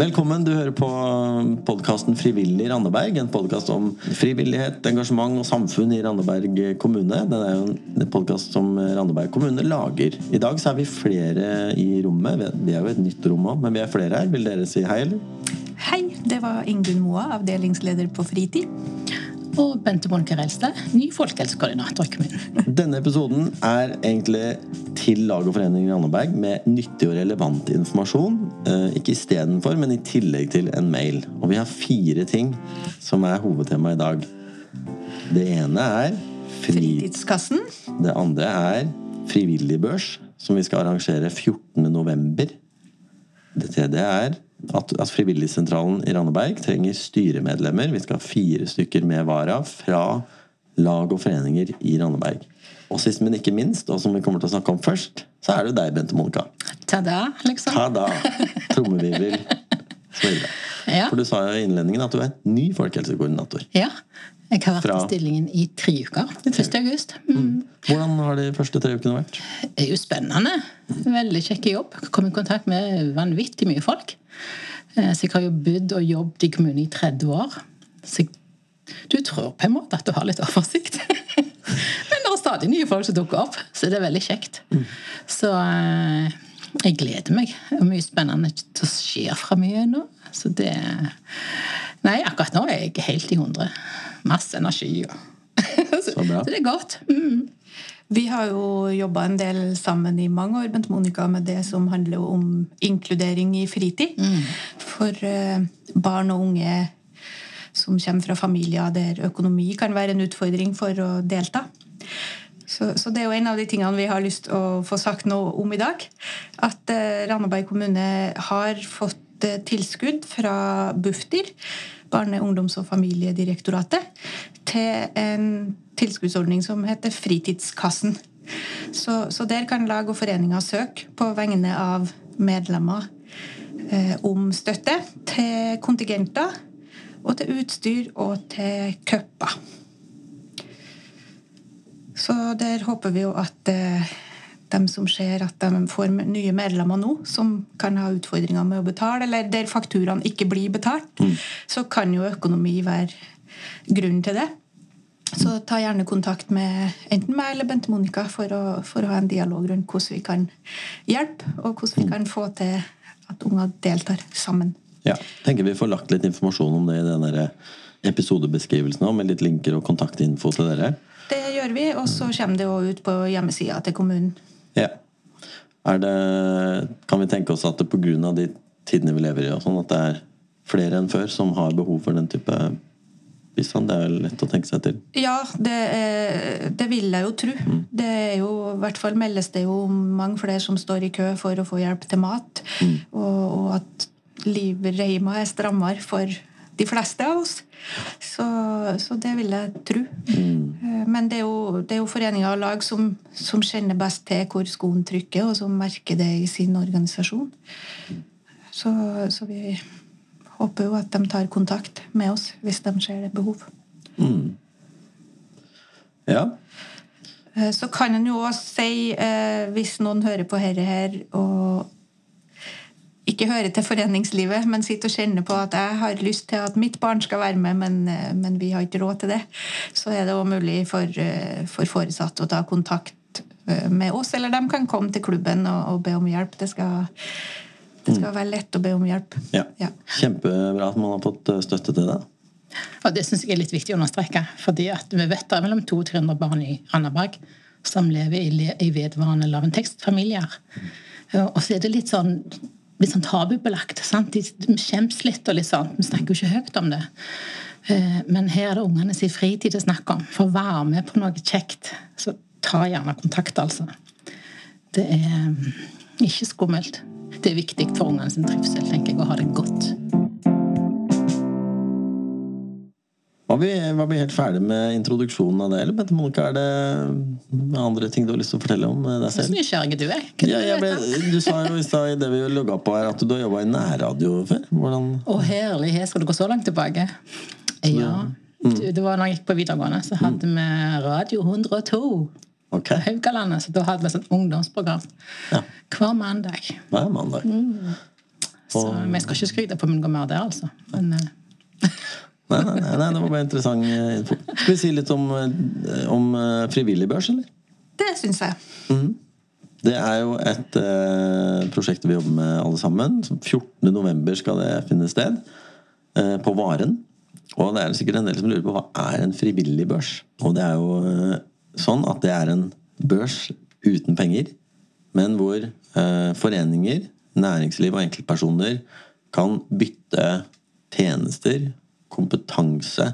Velkommen. Du hører på podkasten Frivillig Randeberg'. En podkast om frivillighet, engasjement og samfunn i Randeberg kommune. Det er jo en podkast som Randeberg kommune lager. I dag så er vi flere i rommet. Vi er jo et nytt rom òg, men vi er flere her. Vil dere si hei, eller? Hei, det var Ingunn Moa, avdelingsleder på Fritid. Og Bente Monica Relstad, ny folkehelsekoordinator i kommunen. Denne episoden er egentlig til lag og forening i Randaberg med nyttig og relevant informasjon. Eh, ikke istedenfor, men i tillegg til en mail. Og vi har fire ting som er hovedtema i dag. Det ene er fri... Fritidskassen. Det andre er frivilligbørs, som vi skal arrangere 14.11. Det tredje er at, at Frivilligsentralen i Randaberg trenger styremedlemmer. Vi skal ha fire stykker med vara fra lag og foreninger i Randaberg. Og sist, men ikke minst, og som vi kommer til å snakke om først, så er det deg, Bente Monica. Ta-da, liksom. Ta-da! Trommevirvel. Ja. For du sa jo i innledningen at du er ny folkehelsekoordinator. ja. Jeg har vært Fra- i stillingen i tre uker. 1. august. Mm. Hvordan har de første tre ukene vært? Det er jo spennende. Veldig kjekk jobb. Kom i kontakt med vanvittig mye folk. Eh, Så jeg har jo bodd og jobbet i kommunen i 30 år. Så du tror på en måte at du har litt oversikt. Men det er stadig nye folk som dukker opp, så det er veldig kjekt. Så eh, jeg gleder meg. Det er mye spennende som skjer fra mye nå. Så det Nei, akkurat nå er jeg helt i hundre. Masse energi. Og så, Så bra. så det er godt. Mm. Vi har jo jobba en del sammen i mange år, Bent Monica, med det som handler om inkludering i fritid. For eh, barn og unge som kommer fra familier der økonomi kan være en utfordring for å delta. Så, så det er jo en av de tingene vi har lyst til å få sagt noe om i dag. At eh, Randaberg kommune har fått eh, tilskudd fra Bufdir, Barne-, ungdoms- og familiedirektoratet, til en tilskuddsordning som heter Fritidskassen. Så, så der kan lag og foreninger søke på vegne av medlemmer eh, om støtte til kontingenter og til utstyr og til cuper. Så der håper vi jo at eh, dem som ser at de får nye medlemmer nå, som kan ha utfordringer med å betale, eller der fakturaene ikke blir betalt, så kan jo økonomi være grunnen til det. Så ta gjerne kontakt med enten meg eller Bente Monica for å, for å ha en dialog rundt hvordan vi kan hjelpe, og hvordan vi kan få til at unger deltar sammen. Ja, tenker vi får lagt litt informasjon om det i den episodebeskrivelsen med litt linker og kontaktinfo til dere. Det gjør vi, og så kommer det òg ut på hjemmesida til kommunen. Ja. Det, kan vi tenke oss at det pga. de tidene vi lever i, og sånn, at det er flere enn før som har behov for den type bistand? Det er lett å tenke seg til. Ja, det, er, det vil jeg jo tro. Det er jo, I hvert fall meldes det jo om mange flere som står i kø for å få hjelp til mat. Og, og at livreima er strammere for de fleste av oss. Så, så det vil jeg tro. Mm. Men det er jo, det er jo foreninger og lag som, som kjenner best til hvor skoen trykker, og som merker det i sin organisasjon. Så, så vi håper jo at de tar kontakt med oss hvis de ser det behov. Ja. Eh, Så kan en jo også si, eh, hvis noen hører på dette her og ikke hører til foreningslivet, men sitter og kjenner på at jeg har lyst til at mitt barn skal være med, men, eh, men vi har ikke råd til det, så er det òg mulig for, eh, for foresatte å ta kontakt eh, med oss, eller de kan komme til klubben og, og be om hjelp. Det skal, det skal være lett å be om hjelp. ja. Ja. Kjempebra at man har fått støtte til det. Og det syns jeg er litt viktig å understreke. fordi at vi vet det er mellom 200 og 300 barn i Randaberg som lever i, vedvarende lavinntektsfamilier. Eh, Og så er det litt sånn, litt sånn tabubelagt. sant? De skjems litt, og litt sånn. Vi snakker jo ikke høyt om det. Eh, Men her er det ungene sin fritid det er snakk om. For å være med på noe kjekt, så ta gjerne kontakt, altså. Det er mm, ikke skummelt. Det er viktig for ungene sin trivsel, tenker jeg, å ha det godt. Var vi, var vi helt ferdig med introduksjonen av det, eller Bente Monica, er det andre ting du har lyst til å fortelle om eh, deg Så selv? nysgjerrig du er. Ja, jeg ble, du sa jo i stad i det vi logga på her, at du har jobba i nærradio før. Hvordan Å herlighet, skal du gå så langt tilbake? Ja. Du, det var da jeg gikk på videregående, så hadde vi Radio 102 okay. på Haugalandet. Så da hadde vi sånn ungdomsprogram Ja. hver mandag. Hver mandag. Så vi skal ikke skryte på det går mer der, altså. Men eh, Nei, nei, nei, nei, det var bare interessant eh, info. Skal vi si litt om, eh, om eh, frivillig børs, eller? Det syns jeg. Det er jo et eh, prosjekt vi jobber med alle sammen. Så 14. november skal det finne sted. Eh, på Varen. Og det er sikkert en del som lurer på hva er en frivillig børs. Og det er jo eh, sånn at det er en børs uten penger, men hvor foreninger, næringsliv og enkeltpersoner kan bytte tjenester, kompetanse,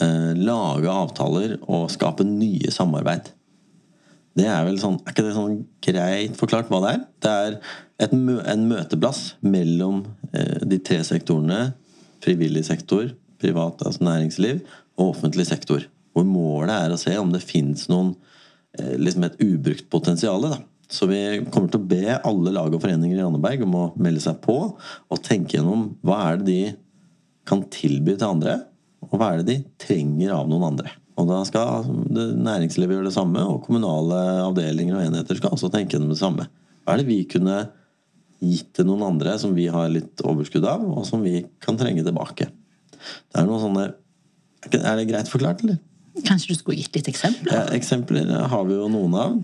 eh, lage avtaler og skape nye samarbeid. Det er vel sånn, er ikke det sånn greit forklart hva det er? Det er et en møteplass mellom eh, de tre sektorene. Frivillig sektor, privat altså næringsliv og offentlig sektor. Hvor målet er å se om det fins eh, liksom et ubrukt potensial. Så vi kommer til å be alle lag og foreninger i Randaberg om å melde seg på og tenke gjennom hva er det de kan tilby til andre, og hva er det de trenger av noen andre. Og da skal næringslivet gjøre det samme, og kommunale avdelinger og enheter skal også tenke gjennom det samme. Hva er det vi kunne gitt til noen andre som vi har litt overskudd av, og som vi kan trenge tilbake? Det er noen sånne Er er det greit forklart, eller? kanskje du skulle gitt litt eksempler? Ja, eksempler har vi jo noen av.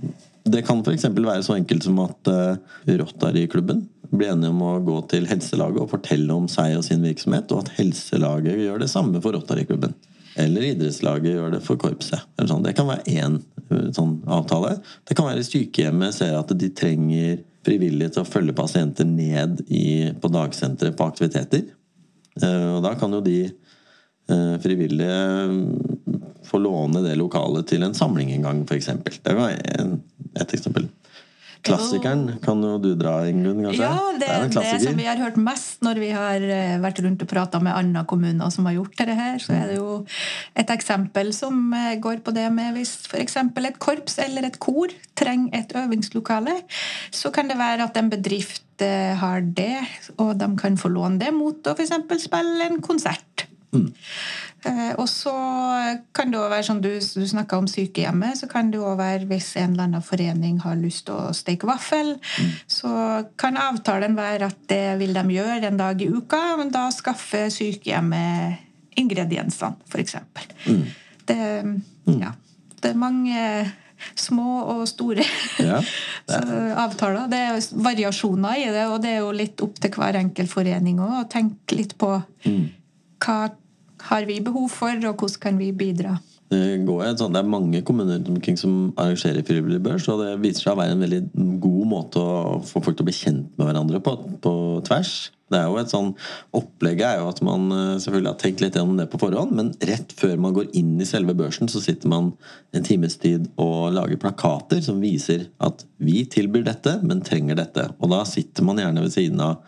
Det kan f.eks. være så enkelt som at uh, Rotary-klubben blir enige om å gå til helselaget og fortelle om seg og sin virksomhet, og at helselaget gjør det samme for Rotary-klubben. Eller idrettslaget gjør det for korpset. Sånn. Det kan være én uh, sånn avtale. Det kan være sykehjemmet ser at de trenger frivillige til å følge pasienter ned i, på dagsenteret på aktiviteter. Uh, og da kan jo de eh, frivillige få låne det lokalet til en samling en gang, f.eks. Det var en, et eksempel. Klassikeren kan jo du dra, Ingunn, kanskje? Ja, det er er en det som vi har hørt mest når vi har eh, vært rundt og prata med andre kommuner som har gjort dette her. Så er det jo et eksempel som eh, går på det med hvis f.eks. et korps eller et kor trenger et øvingslokale, så kan det være at en bedrift eh, har det, og de kan få låne det mot å f.eks. spille en konsert. Eh, og så kan det også være sånn, Du, du snakka om sykehjemmet. Så kan det også være hvis en eller annen forening har lyst til å steke vaffel, så kan avtalen være at det vil de gjøre en dag i uka, men da skaffer sykehjemmet ingrediensene, f.eks. Det, ja, det er mange små og store Ja, avtaler. Det er variasjoner i det, og det er jo litt opp til hver enkelt forening òg å tenke litt på hva har vi behov for, og hvordan kan vi bidra. Det, det er mange kommuner omkring som arrangerer frivillig børs, og det viser seg å være en veldig god måte å få folk til å bli kjent med hverandre på, på tvers. Det er jo et sånn, Opplegget er jo at man eh, selvfølgelig har tenkt litt gjennom det på forhånd, men rett før man går inn i selve børsen, så sitter man en times tid og lager plakater som viser at vi tilbyr dette, men trenger dette. Og da sitter man gjerne ved siden av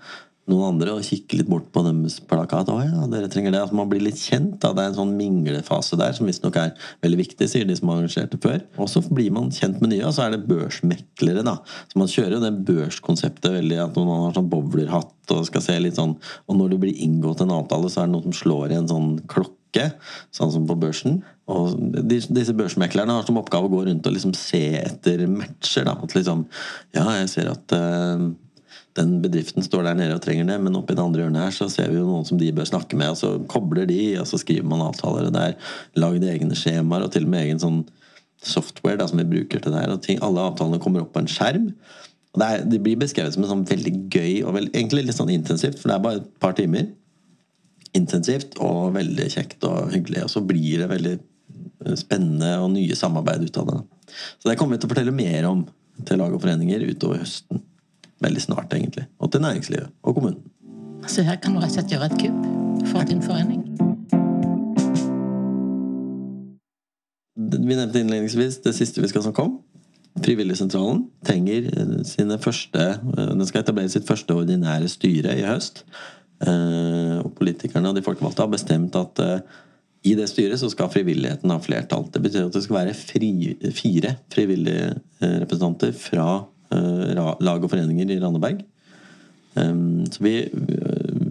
noen andre og kikke litt bort på deres plakat. Å ja, dere trenger det. At man blir litt kjent. Da. Det er en sånn minglefase der som visstnok er veldig viktig, sier de som har arrangert det før. Og så blir man kjent med nye, og så er det børsmeklere, da. Så man kjører jo det børskonseptet veldig, at man har sånn bowlerhatt og skal se litt sånn Og når det blir inngått en avtale, så er det noen som slår i en sånn klokke, sånn som på børsen. Og disse børsmeklerne har som oppgave å gå rundt og liksom se etter matcher. Da. At liksom Ja, jeg ser at eh, den bedriften står der nede og trenger det, men oppi det andre hjørnet her så ser vi jo noen som de bør snakke med, og så kobler de, og så skriver man avtaler, og det er lagd egne skjemaer, og til og med egen sånn software da, som vi bruker til det her. og ting, Alle avtalene kommer opp på en skjerm. og det, er, det blir beskrevet som en sånn veldig gøy og vel, egentlig litt sånn intensivt, for det er bare et par timer. Intensivt og veldig kjekt og hyggelig, og så blir det veldig spennende og nye samarbeid ut av det. Så det kommer vi til å fortelle mer om til lag og foreninger utover høsten. Veldig snart, egentlig. Og til næringslivet og kommunen. Så her kan du rett og slett gjøre et kupp for din forening. Vi nevnte innledningsvis det siste vi skal snakke om. Frivilligsentralen trenger eh, sine første eh, Den skal etablere sitt første ordinære styre i høst. Eh, Og politikerne og de folkevalgte har bestemt at i det styret så skal frivilligheten ha flertall. Det betyr at det skal være fri, fire frivillige representanter fra ra- lag og foreninger i Randaberg. Um, Så vi,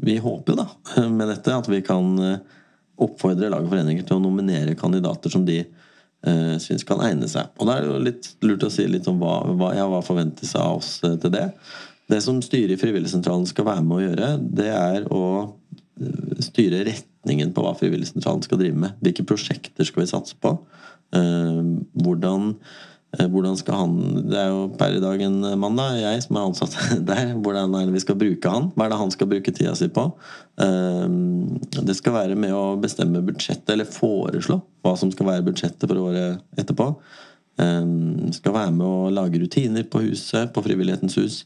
vi håper jo da med dette at vi kan eh, oppfordre lag og foreninger til å nominere kandidater som de uh, syns kan egne seg. Og da er det jo litt lurt å si litt om hva, hva, ja, hva forventes av oss eh, til det. Det som styret i Frivilligsentralen skal være med å gjøre, det er å eh, styre retningen på hva Frivilligsentralen skal drive med. Hvilke prosjekter skal vi satse på? Eh, hvordan, eh, hvordan skal han Det er jo per i dag en mann, da, jeg som er ansatt der. Hvordan er det vi skal bruke han? Hva er det han skal bruke tida si på? Det skal være med å bestemme budsjettet, eller foreslå hva som skal være budsjettet for året etterpå. Skal være med å lage rutiner på huset, på Frivillighetens hus.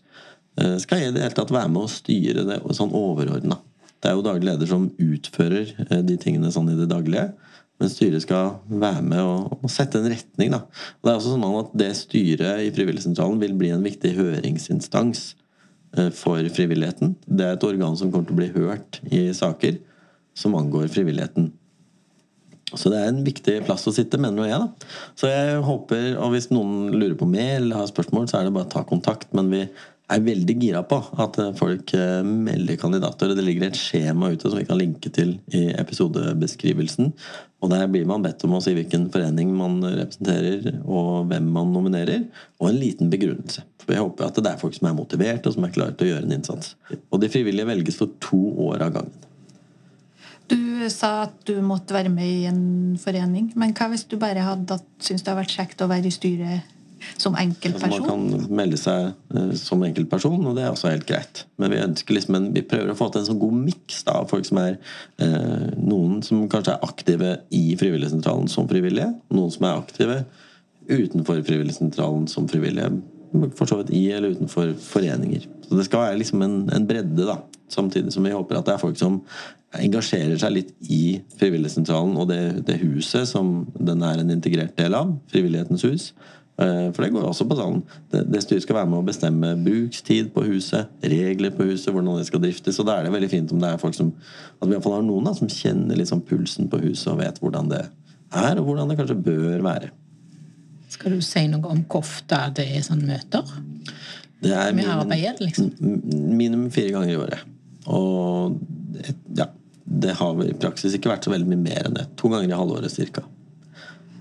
Eh, skal i det hele tatt være med å styre det sånn overordna. Det er jo daglig leder som utfører eh, de tingene sånn i det daglige. Men styret skal være med og, og sette en retning. Da. Og det er også sånn at det styret i Frivilligsentralen vil bli en viktig høringsinstans eh, for frivilligheten. Det er et organ som kommer til å bli hørt i saker som angår frivilligheten. Så det er en viktig plass å sitte, mener jeg. da. Så jeg håper, og Hvis noen lurer på mer eller har spørsmål, så er det bare å ta kontakt. Men vi er veldig gira på at folk eh, melder kandidater. Det ligger et skjema ute som vi kan linke til i episodebeskrivelsen. Og Der blir man bedt om å si hvilken forening man representerer, og hvem man nominerer. Og en liten begrunnelse. For Jeg håper at det er folk som er motivert og som er klare til å gjøre en innsats. Og de frivillige velges for to år av gangen. Du sa at du måtte være med i en forening. Men hva hvis du bare hadde syntes det hadde vært kjekt å være i styret som enkeltperson? Altså man kan melde seg uh, som enkeltperson, og det er også helt greit. Men vi liksom en, vi prøver å få til en sånn god miks av folk som er uh, Noen som kanskje er aktive i Frivilligsentralen som frivillige. Noen som er aktive utenfor Frivilligsentralen som frivillige. For så vidt i eller utenfor foreninger. Så det skal være liksom en, en bredde, da. Samtidig som vi håper at det er folk som engasjerer seg litt i Frivilligsentralen og det, det huset som den er en integrert del av. Frivillighetens hus. Eh, for det går også på sånn det, styret skal være med å bestemme brukstid på huset, regler på huset, hvordan det skal driftes. Og da er det veldig fint om det er folk som at vi iallfall har noen da, som kjenner liksom pulsen på huset og vet hvordan det er, og hvordan det kanskje bør være. Skal du si noe om hvor ofte det er sånne møter? Det er Med arbeid, liksom? minimum fire ganger i året. Og ja, det har i praksis ikke vært så veldig mye mer enn det. To ganger i halvåret cirka.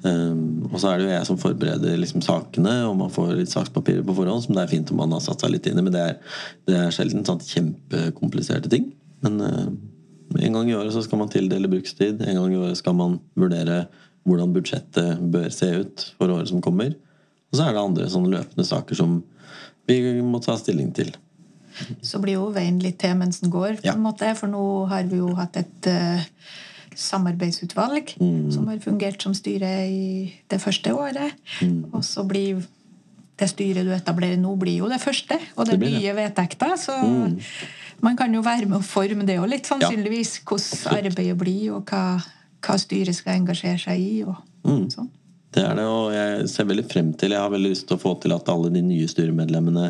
Um, og så er det jo jeg som forbereder liksom sakene, og man får litt sakspapirer på forhånd, som det er fint om man har satt seg litt inn i. Men det er, det er sjelden sånn kjempekompliserte ting. Men uh, en gang i året så skal man tildele brukstid. En gang i året skal man vurdere hvordan budsjettet bør se ut for året som kommer. Og så er det andre sånne løpende saker som vi må ta stilling til. Så blir jo veien litt til mens den går, på en måte. For nå har vi jo hatt et uh samarbeidsutvalg mm. som har fungert som styre i det første året. Mm. Og så blir det styret du etablerer nå, blir jo det første, og det, det nye vedtekter. Så mm. man kan jo være med å forme det òg litt, sannsynligvis. Hvordan arbeidet blir, og hva, hva, styret skal engasjere seg i. og mm. sånn. Det er det, og jeg ser veldig frem til Jeg har veldig lyst til å få til at alle de nye styremedlemmene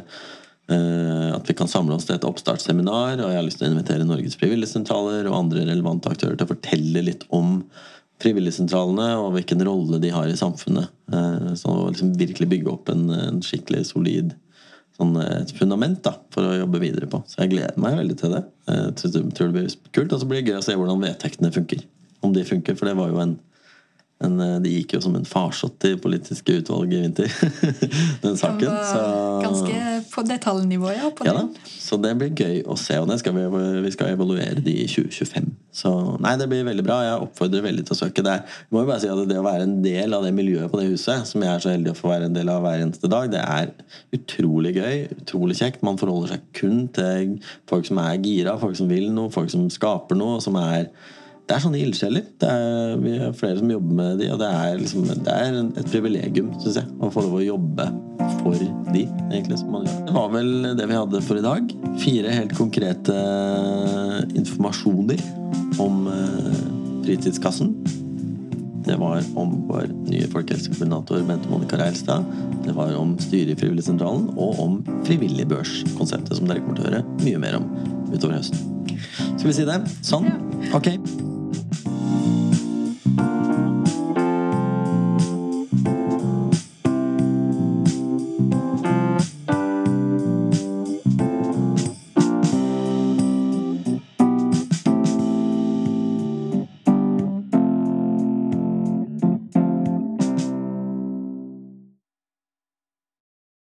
at vi kan samle oss til et oppstartsseminar. Og jeg har lyst til å invitere Norges frivilligsentraler og andre relevante aktører til å fortelle litt om frivilligsentralene og hvilken rolle de har i samfunnet. Eh, så liksom virkelig bygge opp en, en skikkelig solid sånn, et fundament da, for å jobbe videre på. Så jeg gleder meg veldig til det. Jeg tror det blir kult, Og så blir det gøy å se hvordan vedtektene funker. Om de funker, for det var jo en men eh, det gikk jo som en farsott i politiske utvalg i vinter, den saken. Så... Ganske på detaljnivå, ja. På ja da. Så det blir gøy å se. Og skal vi, vi, skal evaluere de i 2025. Så nei, det blir veldig bra. Jeg oppfordrer veldig til å søke. der. jeg må jo bare si at det å være en del av det miljøet på det huset, som jeg er så heldig å få være en del av hver eneste dag, det er utrolig gøy. Utrolig kjekt. Man forholder seg kun til folk som er gira, folk som vil noe, folk som skaper noe, som er det er sånne ildsjeler. Vi er flere som jobber med de, og det er, liksom, det er et privilegium, syns jeg, å få lov å jobbe for de. egentlig som man gjør. Det var vel det vi hadde for i dag. Fire helt konkrete informasjoner om uh, Fritidskassen. Det var om vår nye folkehelsekoordinator Bente Monica Reilstad. Det var om styret i Frivilligsentralen, og om frivilligbørskonseptet, som dere kommer til å høre mye mer om utover høsten. Skal vi si det? Sånn? Ok.